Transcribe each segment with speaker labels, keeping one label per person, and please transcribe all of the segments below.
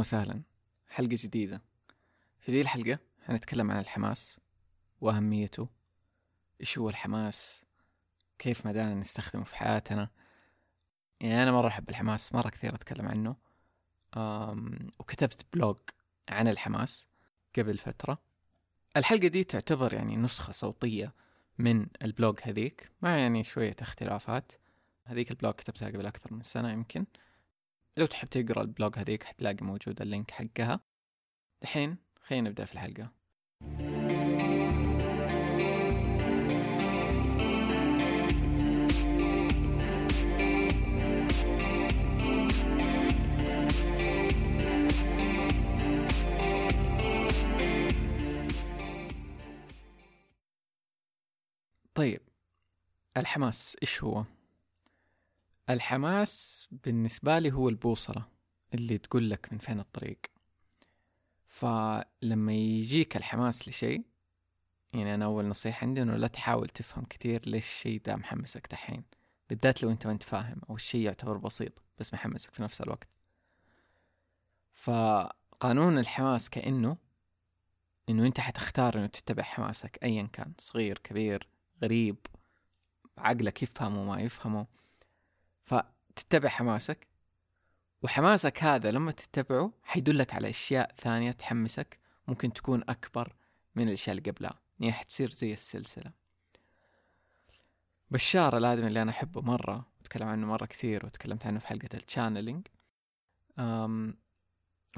Speaker 1: وسهلا. حلقة جديدة. في ذي الحلقة حنتكلم عن الحماس وأهميته. إيش هو الحماس؟ كيف مدانا نستخدمه في حياتنا؟ يعني أنا مرة أحب الحماس مرة كثير أتكلم عنه. أم وكتبت blog عن الحماس قبل فترة. الحلقة دي تعتبر يعني نسخة صوتية من ال blog هذيك. مع يعني شوية اختلافات. هذيك ال blog كتبتها قبل أكثر من سنة يمكن. لو تحب تقرأ ال blog هذيك حتلاقي موجود ال link حقها الحين خلينا نبدأ في الحلقة طيب الحماس إيش هو؟ الحماس بالنسبة لي هو البوصلة اللي تقول لك من فين الطريق. فلما يجيك الحماس لشيء يعني أنا أول نصيحة عندي إنه لا تحاول تفهم كثير ليش الشيء ده محمسك دحين. بالذات لو أنت ما أنت فاهم أو الشيء يعتبر بسيط بس محمسك في نفس الوقت. فقانون الحماس كأنه إنه أنت حتختار إنه تتبع حماسك أيا كان صغير كبير غريب عقلك يفهمه ما يفهمه. فتتبع حماسك وحماسك هذا لما تتبعه حيدلك على أشياء ثانية تحمسك ممكن تكون أكبر من الأشياء اللي قبلها يعني حتصير زي السلسلة. بشار الآدمي اللي أنا أحبه مرة وتكلم عنه مرة كثير وتكلمت عنه في حلقة التشانلينج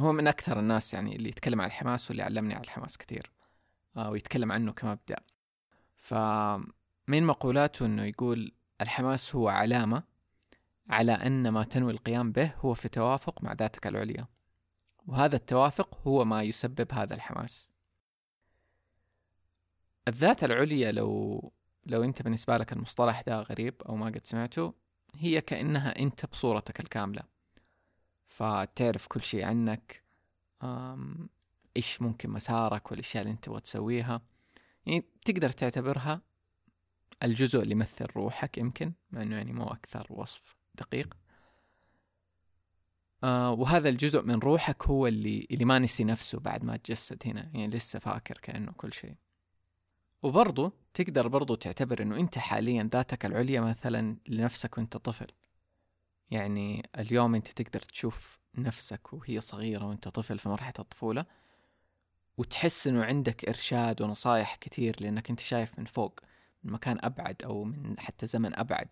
Speaker 1: هو من أكثر الناس يعني اللي يتكلم عن الحماس واللي علمني على الحماس كثير آه، ويتكلم عنه كمبدأ. فمن مقولاته أنه يقول الحماس هو علامة على أن ما تنوي القيام به هو في توافق مع ذاتك العليا. وهذا التوافق هو ما يسبب هذا الحماس. الذات العليا لو لو أنت بالنسبة لك المصطلح ده غريب أو ما قد سمعته هي كأنها أنت بصورتك الكاملة. فتعرف كل شيء عنك إيش ممكن مسارك والأشياء اللي أنت تبغى تسويها. يعني تقدر تعتبرها الجزء اللي يمثل روحك يمكن مع إنه يعني مو أكثر وصف. دقيق. آه وهذا الجزء من روحك هو اللي اللي ما نسي نفسه بعد ما تجسد هنا يعني لسه فاكر كأنه كل شيء. وبرضه تقدر برضه تعتبر إنه أنت حاليا ذاتك العليا مثلا لنفسك وأنت طفل. يعني اليوم أنت تقدر تشوف نفسك وهي صغيرة وأنت طفل في مرحلة الطفولة وتحس إنه عندك إرشاد ونصايح كثير لأنك أنت شايف من فوق من مكان أبعد أو من حتى زمن أبعد.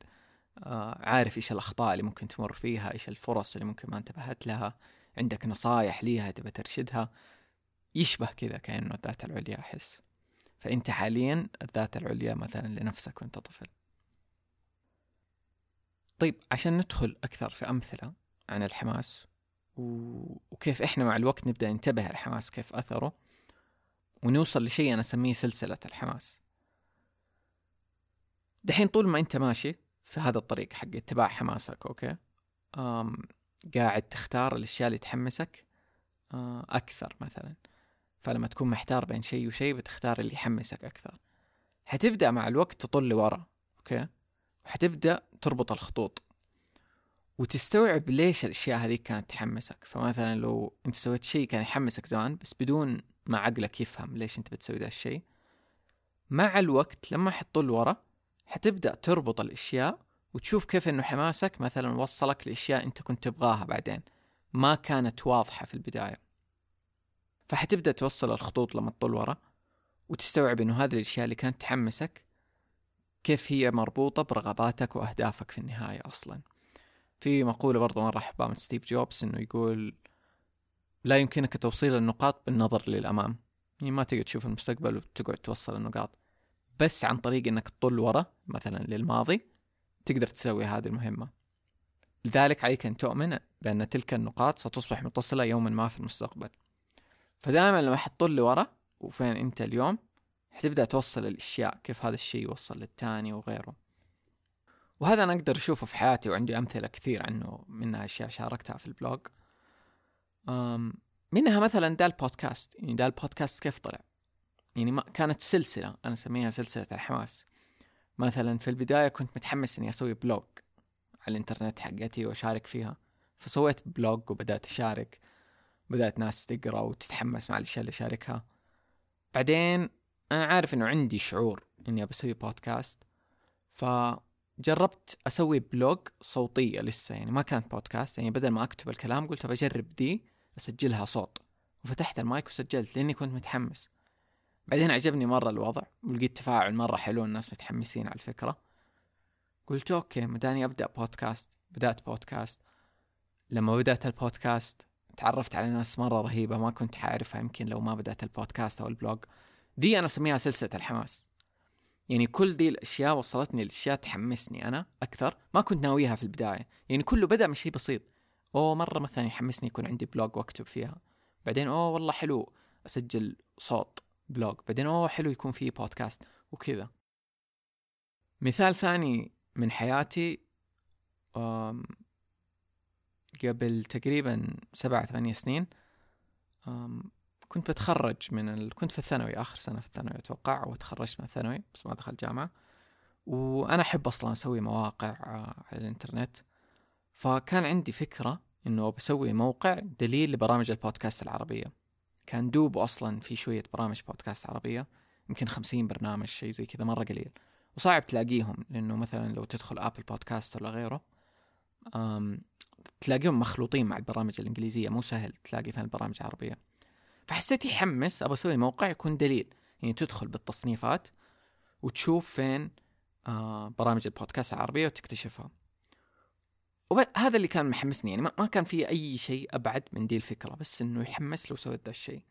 Speaker 1: عارف إيش الأخطاء اللي ممكن تمر فيها إيش الفرص اللي ممكن ما انتبهت لها عندك نصايح ليها تبى ترشدها. يشبه كذا كأنه الذات العليا أحس. فأنت حاليا الذات العليا مثلا لنفسك وأنت طفل. طيب عشان ندخل أكثر في أمثلة عن الحماس. وكيف إحنا مع الوقت نبدأ ننتبه الحماس كيف أثره ونوصل لشيء أنا أسميه سلسلة الحماس. دحين طول ما أنت ماشي في هذا الطريق حق اتباع حماسك أوكي؟ أم قاعد تختار الأشياء اللي تحمسك أكثر مثلا. فلما تكون محتار بين شيء وشيء بتختار اللي يحمسك أكثر. حتبدأ مع الوقت تطل لورا okay؟ وحتبدأ تربط الخطوط. وتستوعب ليش الأشياء هذه كانت تحمسك. فمثلا لو أنت سويت شيء كان يحمسك زمان بس بدون ما عقلك يفهم ليش أنت بتسوي ذا الشيء مع الوقت لما حتطل ورا حتبدأ تربط الأشياء وتشوف كيف إنه حماسك مثلا وصلك لأشياء أنت كنت تبغاها بعدين ما كانت واضحة في البداية. فحتبدأ توصل الخطوط لما تطول ورا وتستوعب إنه هذه الأشياء اللي كانت تحمسك كيف هي مربوطة برغباتك وأهدافك في النهاية أصلا. في مقولة برضو مرة أحبها من ستيف جوبز إنه يقول لا يمكنك توصيل النقاط بالنظر للأمام. يعني ما تقدر تشوف المستقبل وتقعد توصل النقاط. بس عن طريق إنك تطل ورا مثلا للماضي تقدر تسوي هذه المهمة. لذلك عليك أن تؤمن بأن تلك النقاط ستصبح متصلة يوما ما في المستقبل. فدائما لما حتطل لورا وفين أنت اليوم حتبدأ توصل الأشياء كيف هذا الشيء يوصل للتاني وغيره. وهذا أنا أقدر أشوفه في حياتي وعندي أمثلة كثير عنه منها أشياء شاركتها في البلوج. منها مثلا دا البودكاست يعني دا البودكاست كيف طلع؟ يعني ما كانت سلسلة أنا أسميها سلسلة الحماس. مثلا في البداية كنت متحمس إني أسوي blog على الإنترنت حقتي وأشارك فيها. فسويت blog وبدأت أشارك بدأت ناس تقرأ وتتحمس مع الأشياء اللي أشاركها. بعدين أنا عارف إنه عندي شعور إني بسوي بودكاست فجربت أسوي blog صوتية لسه. يعني ما كانت بودكاست يعني بدل ما أكتب الكلام قلت بجرب دي أسجلها صوت. وفتحت المايك وسجلت لأني كنت متحمس. بعدين عجبني مرة الوضع ولقيت تفاعل مرة حلو الناس متحمسين على الفكرة. قلت okay مداني أبدأ بودكاست بدأت بودكاست لما بدأت البودكاست تعرفت على ناس مرة رهيبة ما كنت حاعرفها يمكن لو ما بدأت البودكاست أو ال blog دي أنا أسميها سلسلة الحماس. يعني كل دي الأشياء وصلتني لأشياء تحمسني أنا أكثر. ما كنت ناويها في البداية. يعني كله بدأ من شيء بسيط. أوه مرة مثلا يحمسني يكون عندي blog وأكتب فيها. بعدين أوه والله حلو أسجل صوت. blog بعدين أوه حلو يكون في بودكاست وكذا. مثال ثاني من حياتي قبل تقريبا سبعة ثمانية سنين كنت بتخرج من ال... كنت في الثانوي آخر سنة في الثانوي أتوقع وتخرجت من الثانوي بس ما دخلت جامعة. وأنا أحب أصلا أسوي مواقع آه، على الإنترنت. فكان عندي فكرة إنه بسوي موقع دليل لبرامج البودكاست العربية. كان دوب أصلا في شوية برامج بودكاست عربية يمكن خمسين برنامج شيء زي كذا مرة قليل. وصعب تلاقيهم لأنه مثلا لو تدخل أبل بودكاست ولا غيره تلاقيهم مخلوطين مع البرامج الإنجليزية. مو سهل تلاقي فين البرامج العربية. فحسيت يحمس أبغى أسوي موقع يكون دليل. يعني تدخل بالتصنيفات وتشوف فين آه برامج البودكاست العربية وتكتشفها. وهذا اللي كان محمسني يعني ما كان في أي شيء أبعد من دي الفكرة بس إنه يحمس لو سويت ذا الشيء.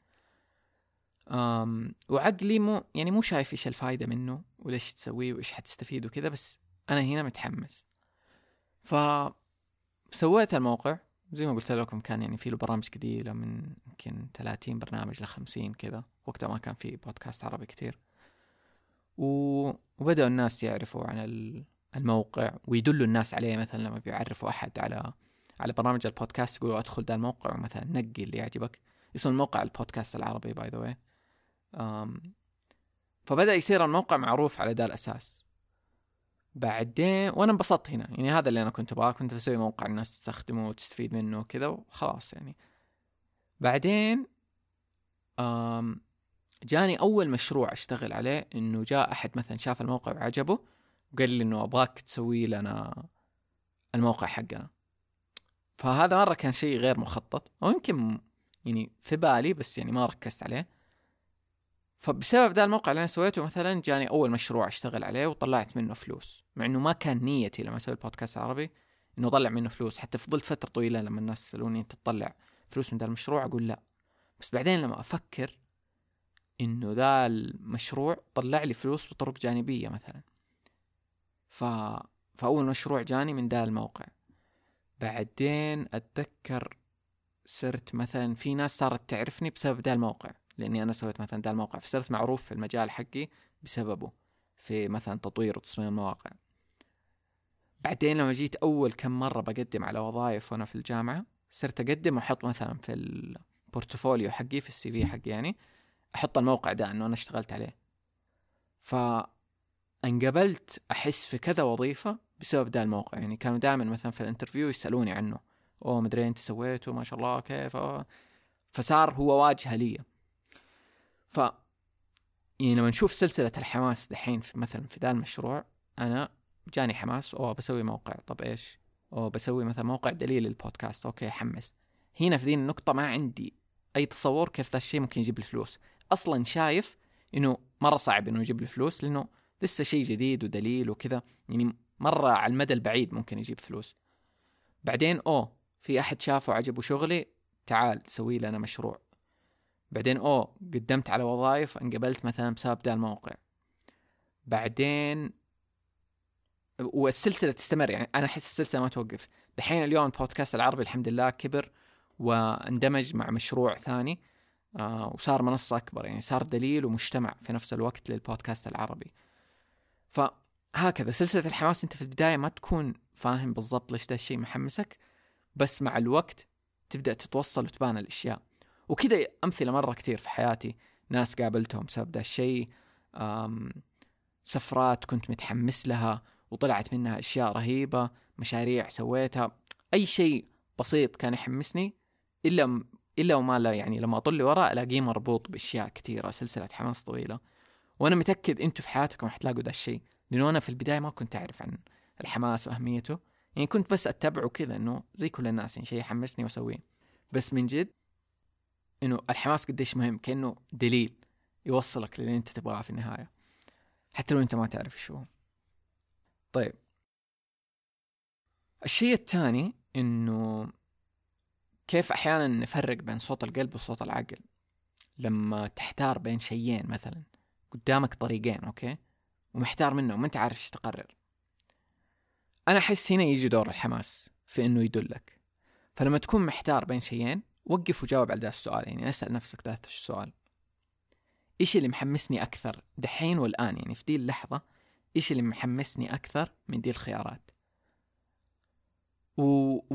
Speaker 1: وعقلي مو يعني مو شايف إيش الفائده منه وليش تسويه وإيش حتستفيد وكذا بس أنا هنا متحمس. ف سويت الموقع زي ما قلت لكم كان يعني في له برامج قليلة من يمكن 30 برنامج ل 50 كذا. وقتها ما كان في بودكاست عربي كتير وبدأوا الناس يعرفوا عن الموقع ويدلوا الناس عليه مثلا لما بيعرفوا أحد على على برامج البودكاست يقولوا أدخل ذا الموقع مثلا نقي اللي يعجبك. اسم الموقع البودكاست العربي by the way فبدأ يصير الموقع معروف على ذا الأساس. بعدين وأنا انبسطت هنا. يعني هذا اللي أنا كنت أبغاه. كنت أسوي موقع الناس تستخدمه وتستفيد منه وكذا وخلاص يعني. بعدين جاني أول مشروع أشتغل عليه إنه جاء أحد مثلا شاف الموقع وعجبه وقال لي إنه أبغاك تسوي لنا الموقع حقنا. فهذا مرة كان شيء غير مخطط أو يمكن يعني في بالي بس يعني ما ركزت عليه. فبسبب ذا الموقع اللي أنا سويته مثلا جاني أول مشروع أشتغل عليه وطلعت منه فلوس. مع إنه ما كان نيتي لما أسوي البودكاست العربي إنه أطلع منه فلوس. حتى فضلت فترة طويلة لما الناس يسألوني أنت تطلع فلوس من ذا المشروع؟ أقول لا. بس بعدين لما أفكر إنه ذا المشروع طلع لي فلوس بطرق جانبية مثلا. ف فأول مشروع جاني من ذا الموقع. بعدين أتذكر صرت مثلا في ناس صارت تعرفني بسبب ذا الموقع لأني أنا سويت مثلا ذا الموقع فصرت معروف في المجال حقي بسببه في مثلا تطوير وتصميم المواقع. بعدين لما جيت أول كم مرة بقدم على وظائف وأنا في الجامعة صرت أقدم وأحط مثلا في ال portfolio حقي في ال CV حقي يعني أحط الموقع ده إنه أنا اشتغلت عليه. ف انقبلت أحس في كذا وظيفة بسبب ده الموقع. يعني كانوا دائما مثلا في ال interview يسألوني عنه. أوه مدري أنت سويته ما شاء الله كيف؟ فصار هو واجهة لي. ف يعني لما نشوف سلسلة الحماس دحين في مثلا في ذا المشروع أنا جاني حماس. أوه بسوي موقع. طب إيش؟ أوه بسوي مثلا موقع دليل للبودكاست. okay حمس. هنا في ذي النقطة ما عندي أي تصور كيف ذا الشيء ممكن يجيب لي فلوس. أصلا شايف إنه مرة صعب إنه يجيب لي فلوس لأنه لسه شيء جديد ودليل وكذا. يعني مرة على المدى البعيد ممكن يجيب فلوس. بعدين أوه في أحد شافه عجبه شغلي تعال سوي لنا مشروع. بعدين أوه قدمت على وظائف انقبلت مثلا بسبب ذا الموقع. بعدين والسلسلة تستمر. يعني أنا أحس السلسلة ما توقف. دحين اليوم البودكاست العربي الحمد لله كبر واندمج مع مشروع ثاني آه وصار منصة أكبر. يعني صار دليل ومجتمع في نفس الوقت للبودكاست العربي. فهكذا سلسلة الحماس أنت في البداية ما تكون فاهم بالضبط ليش ده الشيء محمسك بس مع الوقت تبدأ تتوصل وتبان الأشياء. وكذا أمثلة مرة كثير في حياتي ناس قابلتهم بسبب ذا الشيء سفرات كنت متحمس لها وطلعت منها أشياء رهيبة مشاريع سويتها أي شيء بسيط كان يحمسني إلا إلا وما لا يعني لما اطل لورا ألاقيه مربوط بأشياء كثيره سلسلة حماس طويلة. وأنا متأكد أنتم في حياتكم حتلاقوا ذا الشيء لأنه أنا في البداية ما كنت أعرف عن الحماس وأهميته. يعني كنت بس أتبعه كذا إنه زي كل الناس يعني شيء يحمسني وأسويه. بس من جد إنه الحماس قديش مهم كأنه دليل يوصلك للي أنت تبغاه في النهاية حتى لو أنت ما تعرف شو هو. طيب. الشيء الثاني إنه كيف أحيانا نفرق بين صوت القلب وصوت العقل لما تحتار بين شيئين مثلا. قدامك طريقين أوكي؟ ومحتار منهم ما أنت عارف إيش تقرر. أنا أحس هنا يجي دور الحماس في إنه يدلك. فلما تكون محتار بين شيئين وقف وجاوب على ذا السؤال يعني أسأل نفسك ذات السؤال. إيش اللي محمسني أكثر دحين والآن؟ يعني في دي اللحظة إيش اللي محمسني أكثر من دي الخيارات؟ و...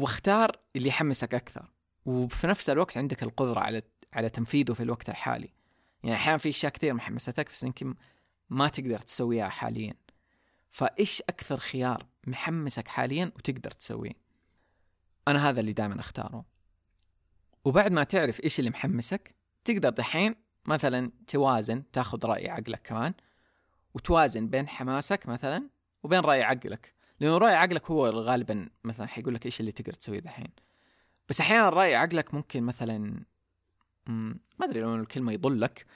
Speaker 1: واختار اللي يحمسك أكثر. وفي نفس الوقت عندك القدرة على على تنفيذه في الوقت الحالي. يعني أحيانا في أشياء كثير محمستك بس يمكن ما تقدر تسويها حاليا. فإيش أكثر خيار محمسك حاليا وتقدر تسويه؟ أنا هذا اللي دائما أختاره. وبعد ما تعرف إيش اللي محمسك تقدر دحين مثلا توازن تاخذ رأي عقلك كمان وتوازن بين حماسك مثلا وبين رأي عقلك. لأنه رأي عقلك هو غالبا مثلا حيقول لك إيش اللي تقدر تسويه دحين. بس أحيانا رأي عقلك ممكن مثلا ما أدري لو الكلمة يضللك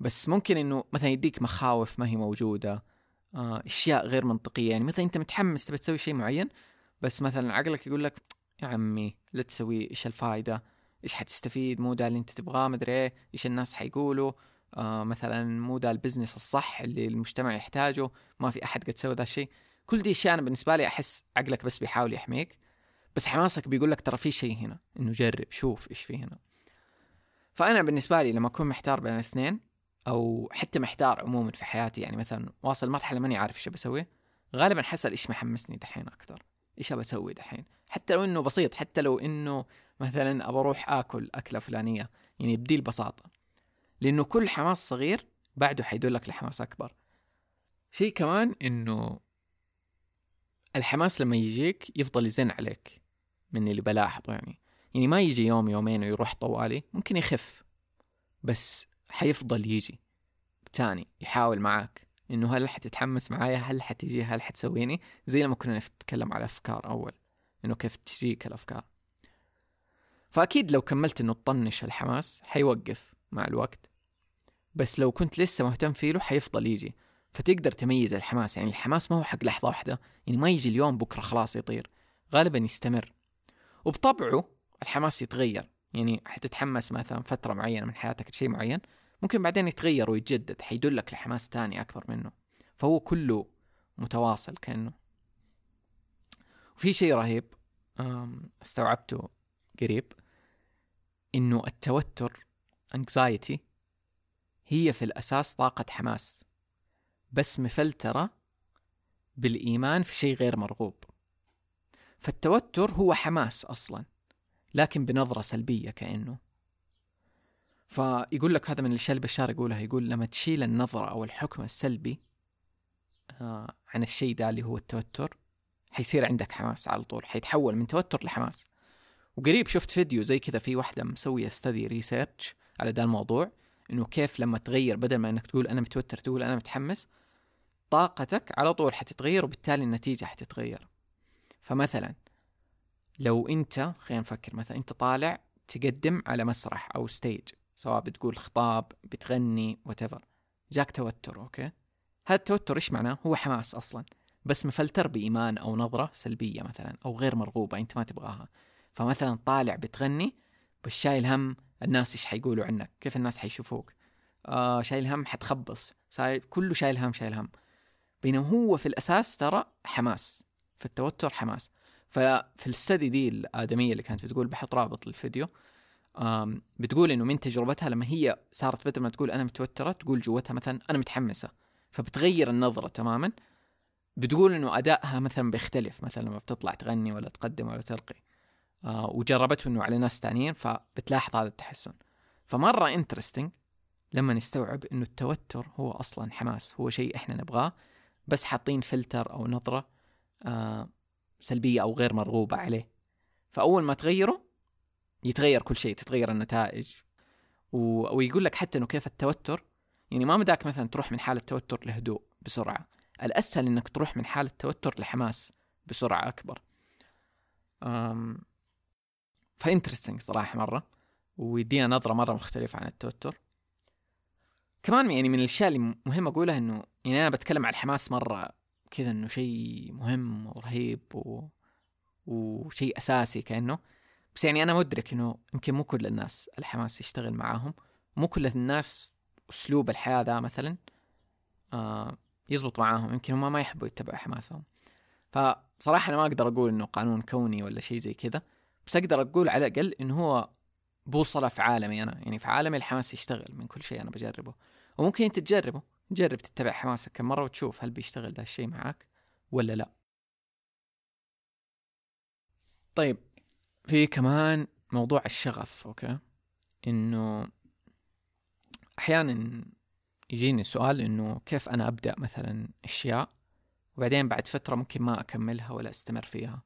Speaker 1: بس ممكن إنه مثلا يديك مخاوف ما هي موجودة آه، أشياء غير منطقية. يعني مثلا أنت متحمس تبي تسوي شيء معين بس مثلا عقلك يقول لك يا عمي لا تسوي إيش الفائده إيش حتستفيد؟ مو ده اللي أنت تبغاه مدري إيه إيش الناس حيقولوا؟ آه مثلا مو ده ال business الصح اللي المجتمع يحتاجه ما في أحد قد سوى ذا الشيء. كل دي أشياء أنا بالنسبة لي أحس عقلك بس بيحاول يحميك بس حماسك بيقول لك ترى في شيء هنا إنه جرب شوف إيش في هنا. فأنا بالنسبة لي لما أكون محتار بين الاثنين أو حتى محتار عموما في حياتي يعني مثلا واصل مرحلة ماني عارف إيش بسوي غالبا حسأل إيش محمسني دحين أكثر إيش ابى أسوي دحين؟ حتى لو إنه بسيط حتى لو إنه مثلا أبى أروح آكل أكلة فلانية يعني بدي البساطة. لأنه كل حماس صغير بعده حيدلك لحماس أكبر. شيء كمان إنه الحماس لما يجيك يفضل يزن عليك من اللي بلاحظه يعني. يعني ما يجي يوم يومين ويروح طوالي ممكن يخف بس حيفضل يجي تاني يحاول معاك. إنه هل حتتحمس معايا؟ هل حتجي هل حتسويني؟ زي لما كنا نتكلم على أفكار أول إنه كيف تجيك الأفكار. فأكيد لو كملت إنه تطنش الحماس حيوقف مع الوقت. بس لو كنت لسه مهتم فيه له حيفضل يجي. فتقدر تميز الحماس يعني الحماس ما هو حق لحظة واحدة يعني ما يجي اليوم بكرة خلاص يطير. غالبا يستمر. وبطبعه الحماس يتغير. يعني حتتحمس مثلا فترة معينة من حياتك لشيء معين ممكن بعدين يتغير ويتجدد حيدلك لحماس تاني أكبر منه. فهو كله متواصل كأنه. وفي شيء رهيب استوعبته قريب إنه التوتر anxiety هي في الأساس طاقة حماس. بس مفلترة بالإيمان في شيء غير مرغوب. فالتوتر هو حماس أصلا. لكن بنظرة سلبية كأنه. فيقول لك هذا من الأشياء اللي بشار يقولها يقول لما تشيل النظرة أو الحكم السلبي آه عن الشيء ده اللي هو التوتر حيصير عندك حماس على طول حيتحول من توتر لحماس. وقريب شفت فيديو زي كذا في واحدة مسوية study research على ده الموضوع إنه كيف لما تغير بدل ما إنك تقول أنا متوتر تقول أنا متحمس طاقتك على طول حتتغير وبالتالي النتيجة حتتغير. فمثلا لو انت خلينا نفكر مثلا انت طالع تقدم على مسرح أو stage سواء بتقول خطاب بتغني whatever جاك توتر okay؟ هذا التوتر إيش معناه؟ هو حماس أصلا بس مفلتر بإيمان أو نظرة سلبية مثلا أو غير مرغوبة أنت ما تبغاها. فمثلا طالع بتغني بس شايل هم الناس إيش حيقولوا عنك؟ كيف الناس حيشوفوك؟ آه شايل هم حتخبص سايب كله شايل هم شايل هم. بينما هو في الأساس ترى حماس في التوتر حماس. ففي الستدي دي الآدمية اللي كانت بتقول بحط رابط للفيديو بتقول إنه من تجربتها لما هي صارت بدل ما تقول أنا متوترة تقول جوتها مثلا أنا متحمسة فبتغير النظرة تماما. بتقول إنه أدائها مثلا بيختلف مثلا لما بتطلع تغني ولا تقدم ولا تلقي. آه وجربته إنه على ناس تانيين فبتلاحظ هذا التحسن. فمرة interesting لما نستوعب إنه التوتر هو أصلا حماس هو شيء إحنا نبغاه بس حاطين فلتر أو نظرة آه سلبية أو غير مرغوبة عليه. فأول ما تغيره يتغير كل شيء تتغير النتائج. و... ويقول لك حتى إنه كيف التوتر. يعني ما مداك مثلا تروح من حالة توتر لهدوء بسرعة. الأسهل إنك تروح من حالة توتر لحماس بسرعة أكبر. أم... فإنترستنج صراحة مرة. ويدينا نظرة مرة مختلفة عن التوتر. كمان يعني من الأشياء اللي مهم أقولها إنه يعني أنا بتكلم عن الحماس مرة كذا إنه شيء مهم ورهيب و... وشيء أساسي كأنه. بس يعني أنا مدرك إنه يمكن مو كل الناس الحماس يشتغل معاهم. مو كل الناس أسلوب الحياة ذا مثلا آه يزبط معاهم. يمكن هم ما يحبوا يتبعوا حماسهم. فصراحة أنا ما أقدر أقول إنه قانون كوني ولا شيء زي كذا. بس أقدر أقول على الأقل إنه هو بوصلة في عالمي أنا. يعني في عالمي الحماس يشتغل من كل شيء أنا بجربه. وممكن أنت تجربه. جرب تتبع حماسك كم مرة وتشوف هل بيشتغل ذا الشيء معاك ولا لا. طيب في كمان موضوع الشغف أوكي؟ إنه أحيانا يجيني سؤال إنه كيف أنا أبدأ مثلا أشياء وبعدين بعد فترة ممكن ما أكملها ولا أستمر فيها؟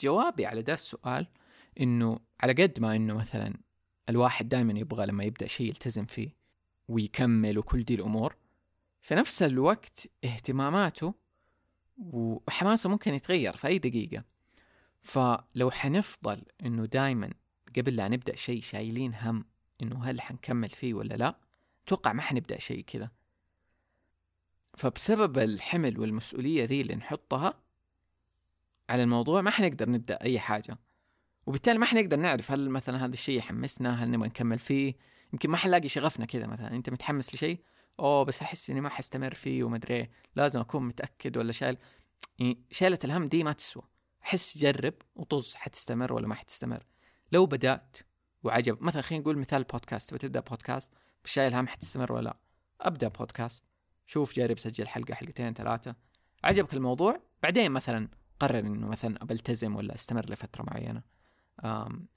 Speaker 1: جوابي على ده السؤال إنه على قد ما إنه مثلا الواحد دائما يبغى لما يبدأ شيء يلتزم فيه ويكمل وكل دي الأمور. في نفس الوقت اهتماماته وحماسه ممكن يتغير في أي دقيقة. فلو حنفضل إنه دائما قبل لا نبدأ شيء شايلين هم إنه هل حنكمل فيه ولا لا أتوقع ما حنبدأ شيء كذا. فبسبب الحمل والمسؤولية ذي اللي نحطها على الموضوع ما حنقدر نبدأ أي حاجة. وبالتالي ما حنقدر نعرف هل مثلا هذا الشيء يحمسنا هل نبغى نكمل فيه يمكن ما حنلاقي شغفنا كذا مثلا. أنت متحمس لشيء؟ أوه بس أحس إني ما حستمر فيه وما أدري إيه. لازم أكون متأكد ولا شايل. يعني شيلة الهم دي ما تسوى. حس جرب وطز حتستمر ولا ما حتستمر. لو بدأت وعجب مثلا خلينا نقول مثال بودكاست. بتبدا بودكاست؟ بس شايل هم حتستمر ولا لا؟ أبدأ بودكاست. شوف جرب سجل حلقة حلقتين ثلاثة. عجبك الموضوع؟ بعدين مثلا قرر إنه مثلا بلتزم ولا أستمر لفترة معينة.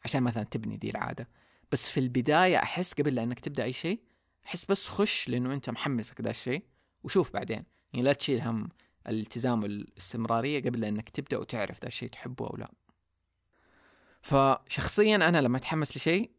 Speaker 1: عشان مثلا تبني دي العادة. بس في البداية أحس قبل لانك تبدأ أي شيء أحس بس خش لأنه أنت محمسك ذا الشيء وشوف بعدين. يعني لا تشيل هم الالتزام والاستمرارية قبل إنك تبدأ وتعرف ذا الشيء تحبه أو لا. فشخصيا أنا لما أتحمس لشيء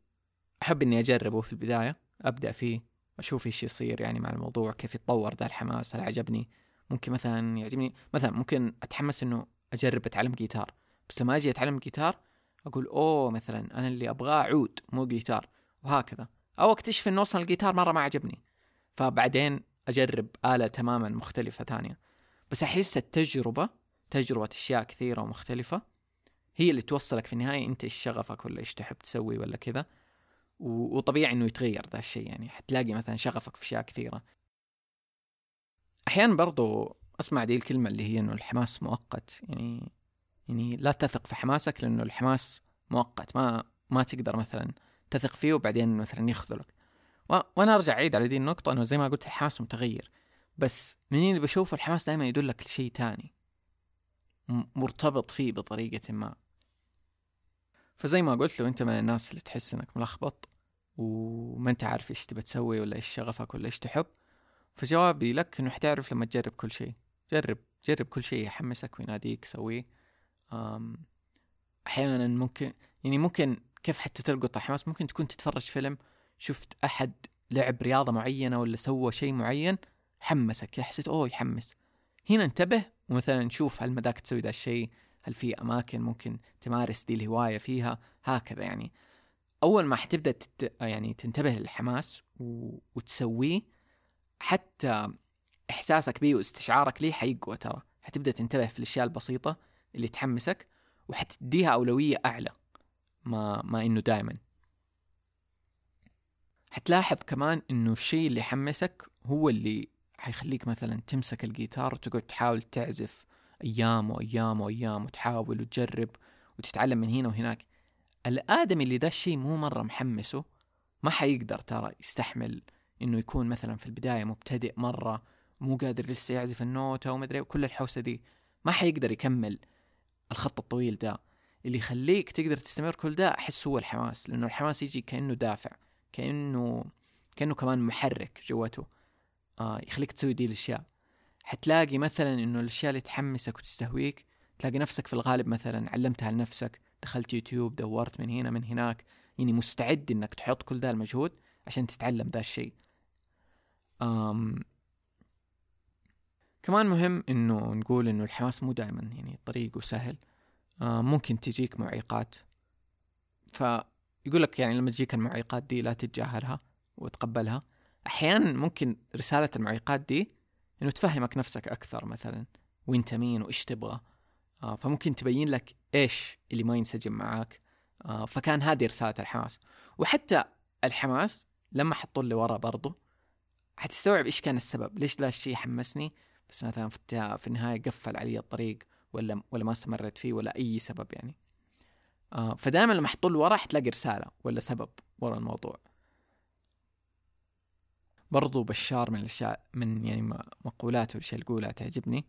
Speaker 1: أحب إني أجربه في البداية أبدأ فيه أشوف إيش يصير يعني مع الموضوع كيف يتطور ذا الحماس هل عجبني؟ ممكن مثلا يعجبني مثلا ممكن أتحمس إنه أجرب أتعلم جيتار. بس لما أجي أتعلم جيتار أقول أوه مثلا أنا اللي أبغاه عود مو جيتار. وهكذا. أو أكتشف إنه أصلا الجيتار مرة ما عجبني. فبعدين أجرب آلة تماما مختلفة ثانية. بس أحس التجربة تجربة أشياء كثيرة ومختلفة هي اللي توصلك في النهاية أنت إيش شغفك ولا إيش تحب تسوي ولا كذا. وطبيعي إنه يتغير ذا الشيء يعني. حتلاقي مثلا شغفك في أشياء كثيرة. أحيانا برضو أسمع دي الكلمة اللي هي إنه الحماس مؤقت. يعني يعني لا تثق في حماسك لأنه الحماس مؤقت ما ما تقدر مثلا تثق فيه وبعدين مثلا يخذلك. وأنا أرجع أعيد على دي النقطة إنه زي ما قلت الحماس متغير بس منين اللي بشوف الحماس دائما يدلك لشيء تاني مرتبط فيه بطريقة ما. فزي ما قلت لو أنت من الناس اللي تحس إنك ملخبط وما أنت عارف إيش تبى تسوي ولا إيش شغفك ولا إيش تحب فجوابي لك إنه حتعرف لما تجرب كل شيء. جرب جرب كل شيء يحمسك ويناديك سويه. أحيانا ممكن يعني ممكن كيف حتى تلقط الحماس ممكن تكون تتفرج فيلم شفت أحد لعب رياضة معينة ولا سوى شيء معين حمسك حسيت أوه يحمس. هنا انتبه ومثلا نشوف هل مداك تسوي ذا الشيء هل في أماكن ممكن تمارس دي الهواية فيها هكذا يعني. أول ما حتبدأ تت... يعني تنتبه للحماس و... وتسويه حتى إحساسك به واستشعارك ليه حيقوى ترى. حتبدأ تنتبه في الأشياء البسيطة اللي تحمسك وحتديها أولوية أعلى ما ما إنه دائما حتلاحظ كمان إنه الشيء اللي يحمسك هو اللي حيخليك مثلا تمسك الجيتار وتقعد تحاول تعزف أيام وأيام وأيام وتحاول وتجرب وتتعلم من هنا وهناك. الادمي اللي ذا الشيء مو مرة محمسه ما حيقدر ترى يستحمل إنه يكون مثلا في البداية مبتدئ مرة مو قادر لسه يعزف النوتة ومدري وكل الحوسة دي ما حيقدر يكمل. الخط الطويل ده. اللي يخليك تقدر تستمر كل ده أحس هو الحماس لأنه الحماس يجي كأنه دافع كأنه كأنه كمان محرك جوته آه يخليك تسوي دي الأشياء. حتلاقي مثلا إنه الأشياء اللي تحمسك وتستهويك تلاقي نفسك في الغالب مثلا علمتها لنفسك دخلت يوتيوب دورت من هنا من هناك يعني مستعد إنك تحط كل ذا المجهود عشان تتعلم ذا الشيء. كمان مهم إنه نقول إنه الحماس مو دائما يعني طريقه سهل ممكن تجيك معيقات. فيقول لك يعني لما تجيك المعيقات دي لا تتجاهلها وتقبلها. أحيانا ممكن رسالة المعيقات دي إنه تفهمك نفسك أكثر مثلا وانت مين وإيش تبغى. آه فممكن تبين لك إيش اللي ما ينسجم معاك. آه فكان هذه رسالة الحماس. وحتى الحماس لما حطوا لي ورا برضو حتستوعب إيش كان السبب ليش ذا الشيء حمسني؟ بس مثلا في النهاية قفل علي الطريق ولا ولا ما استمريت فيه ولا أي سبب يعني. آه فدائما لما له ورا حتلاقي رسالة ولا سبب ورا الموضوع. برضو بشار من الأشياء من يعني مقولاته والاشياء اللي يقولها تعجبني.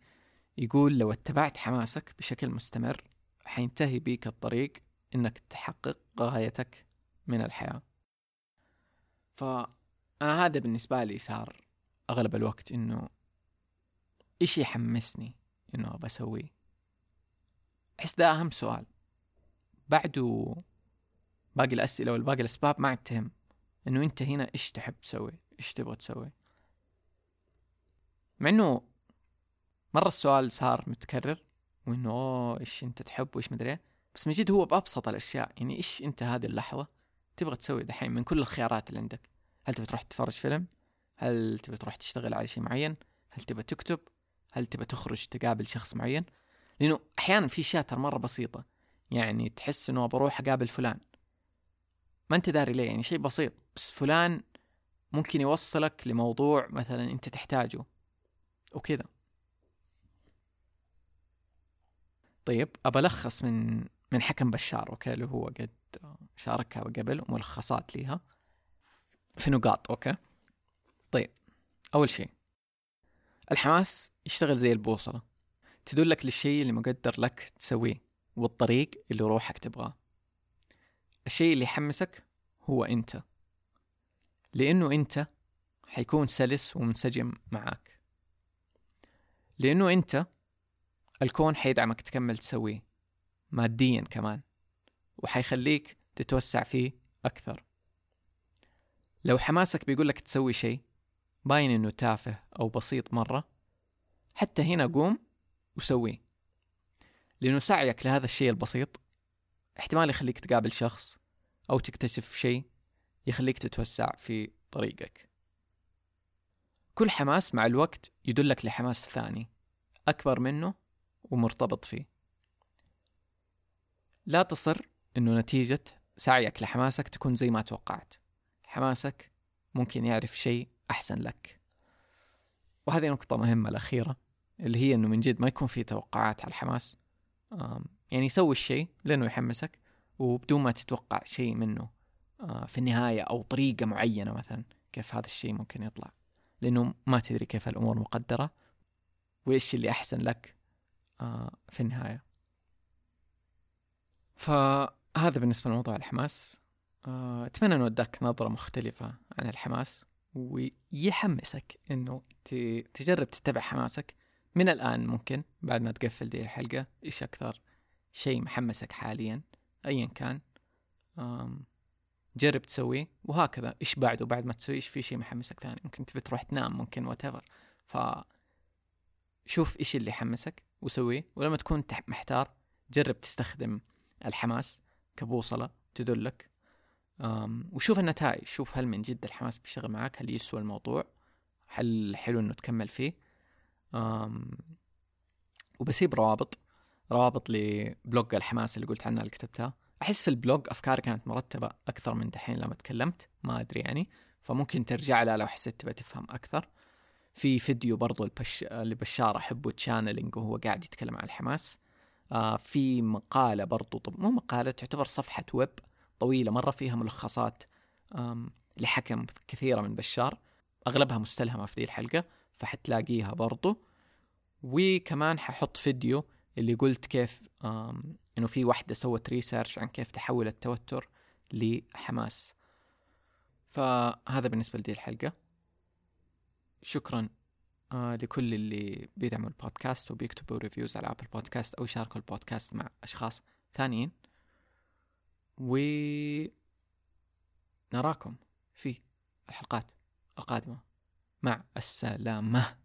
Speaker 1: يقول لو اتبعت حماسك بشكل مستمر حينتهي بيك الطريق إنك تحقق غايتك من الحياة. فانا هذا بالنسبة لي صار أغلب الوقت إنه إيش يحمسني إنه ابى أسويه. أحس ده أهم سؤال. بعده باقي الأسئلة والباقي الأسباب ما عاد تهم. إنه أنت هنا إيش تحب تسوي؟ إيش تبغى تسوي؟ مع إنه مرة السؤال صار متكرر وإنه أوه إيش أنت تحب وإيش مدري إيه. بس من جد هو بأبسط الأشياء. يعني إيش أنت هذه اللحظة تبغى تسوي دحين من كل الخيارات اللي عندك؟ هل تبغى تروح تتفرج فيلم؟ هل تبغى تروح تشتغل على شيء معين؟ هل تبغى تكتب؟ هل تبغى تخرج تقابل شخص معين؟ لأنه أحيانا في اشياء ترى مرة بسيطة يعني تحس إنه بروح أقابل فلان. ما أنت داري ليه؟ يعني شيء بسيط بس فلان ممكن يوصلك لموضوع مثلا أنت تحتاجه وكذا. طيب أبى ألخص من من حكم بشار okay اللي هو قد شاركها قبل وملخصات ليها. في نقاط okay. طيب أول شيء الحماس يشتغل زي البوصلة. تدلك للشيء اللي مقدر لك تسويه والطريق اللي روحك تبغاه. الشيء اللي يحمسك هو أنت. لأنه أنت حيكون سلس ومنسجم معاك. لأنه أنت الكون حيدعمك تكمل تسويه ماديا كمان وحيخليك تتوسع فيه أكثر. لو حماسك بيقولك تسوي شيء باين إنه تافه أو بسيط مرة. حتى هنا قوم وسويه لأنه سعيك لهذا الشيء البسيط. احتمال يخليك تقابل شخص أو تكتشف شيء يخليك تتوسع في طريقك. كل حماس مع الوقت يدلك لحماس ثاني أكبر منه ومرتبط فيه. لا تصر إنه نتيجة سعيك لحماسك تكون زي ما توقعت. حماسك ممكن يعرف شيء أحسن لك. وهذه نقطة مهمة الأخيرة اللي هي إنه من جد ما يكون في توقعات على الحماس. يعني سوي الشيء لأنه يحمسك وبدون ما تتوقع شيء منه في النهاية أو طريقة معينة مثلا كيف هذا الشيء ممكن يطلع. لأنه ما تدري كيف الأمور مقدرة وإيش اللي أحسن لك في النهاية. فهذا بالنسبة لموضوع الحماس. أتمنى أنه أداك نظرة مختلفة عن الحماس. ويحمسك أنه تجرب تتبع حماسك. من الآن ممكن بعد ما تقفل دي الحلقة إيش أكثر شيء محمسك حاليا؟ أيا كان جرب تسويه وهكذا. إيش بعده؟ بعد ما تسوي إيش في شيء محمسك ثاني؟ ممكن تبي تروح تنام ممكن وات ف شوف إيش اللي يحمسك وسويه. ولما تكون محتار جرب تستخدم الحماس كبوصلة تدلك وشوف النتائج شوف هل من جد الحماس بيشتغل معك هل يسوى الموضوع هل حلو إنه تكمل فيه. وبسيب روابط روابط لبلوج الحماس اللي قلت عنها اللي كتبتها. أحس في البلوج أفكاري كانت مرتبة أكثر من دحين لما تكلمت ما أدري يعني. فممكن ترجع لها لو حسيت تبغى تفهم أكثر. في فيديو برضو البش... لبشار أحبه channeling وهو قاعد يتكلم عن الحماس. آه في مقالة برضو طب مو مقالة تعتبر صفحة ويب. طويلة مرة فيها ملخصات لحكم كثيرة من بشار. أغلبها مستلهمة في ذي الحلقة فحتلاقيها برضو. وكمان ححط فيديو اللي قلت كيف إنه في واحدة سوت research عن كيف تحول التوتر لحماس. فهذا بالنسبة لدي الحلقة. شكرا آه لكل اللي بيدعموا البودكاست وبيكتبوا reviews على Apple Podcast أو يشاركوا البودكاست مع أشخاص ثانيين. و نراكم في الحلقات القادمة. مع السلامة.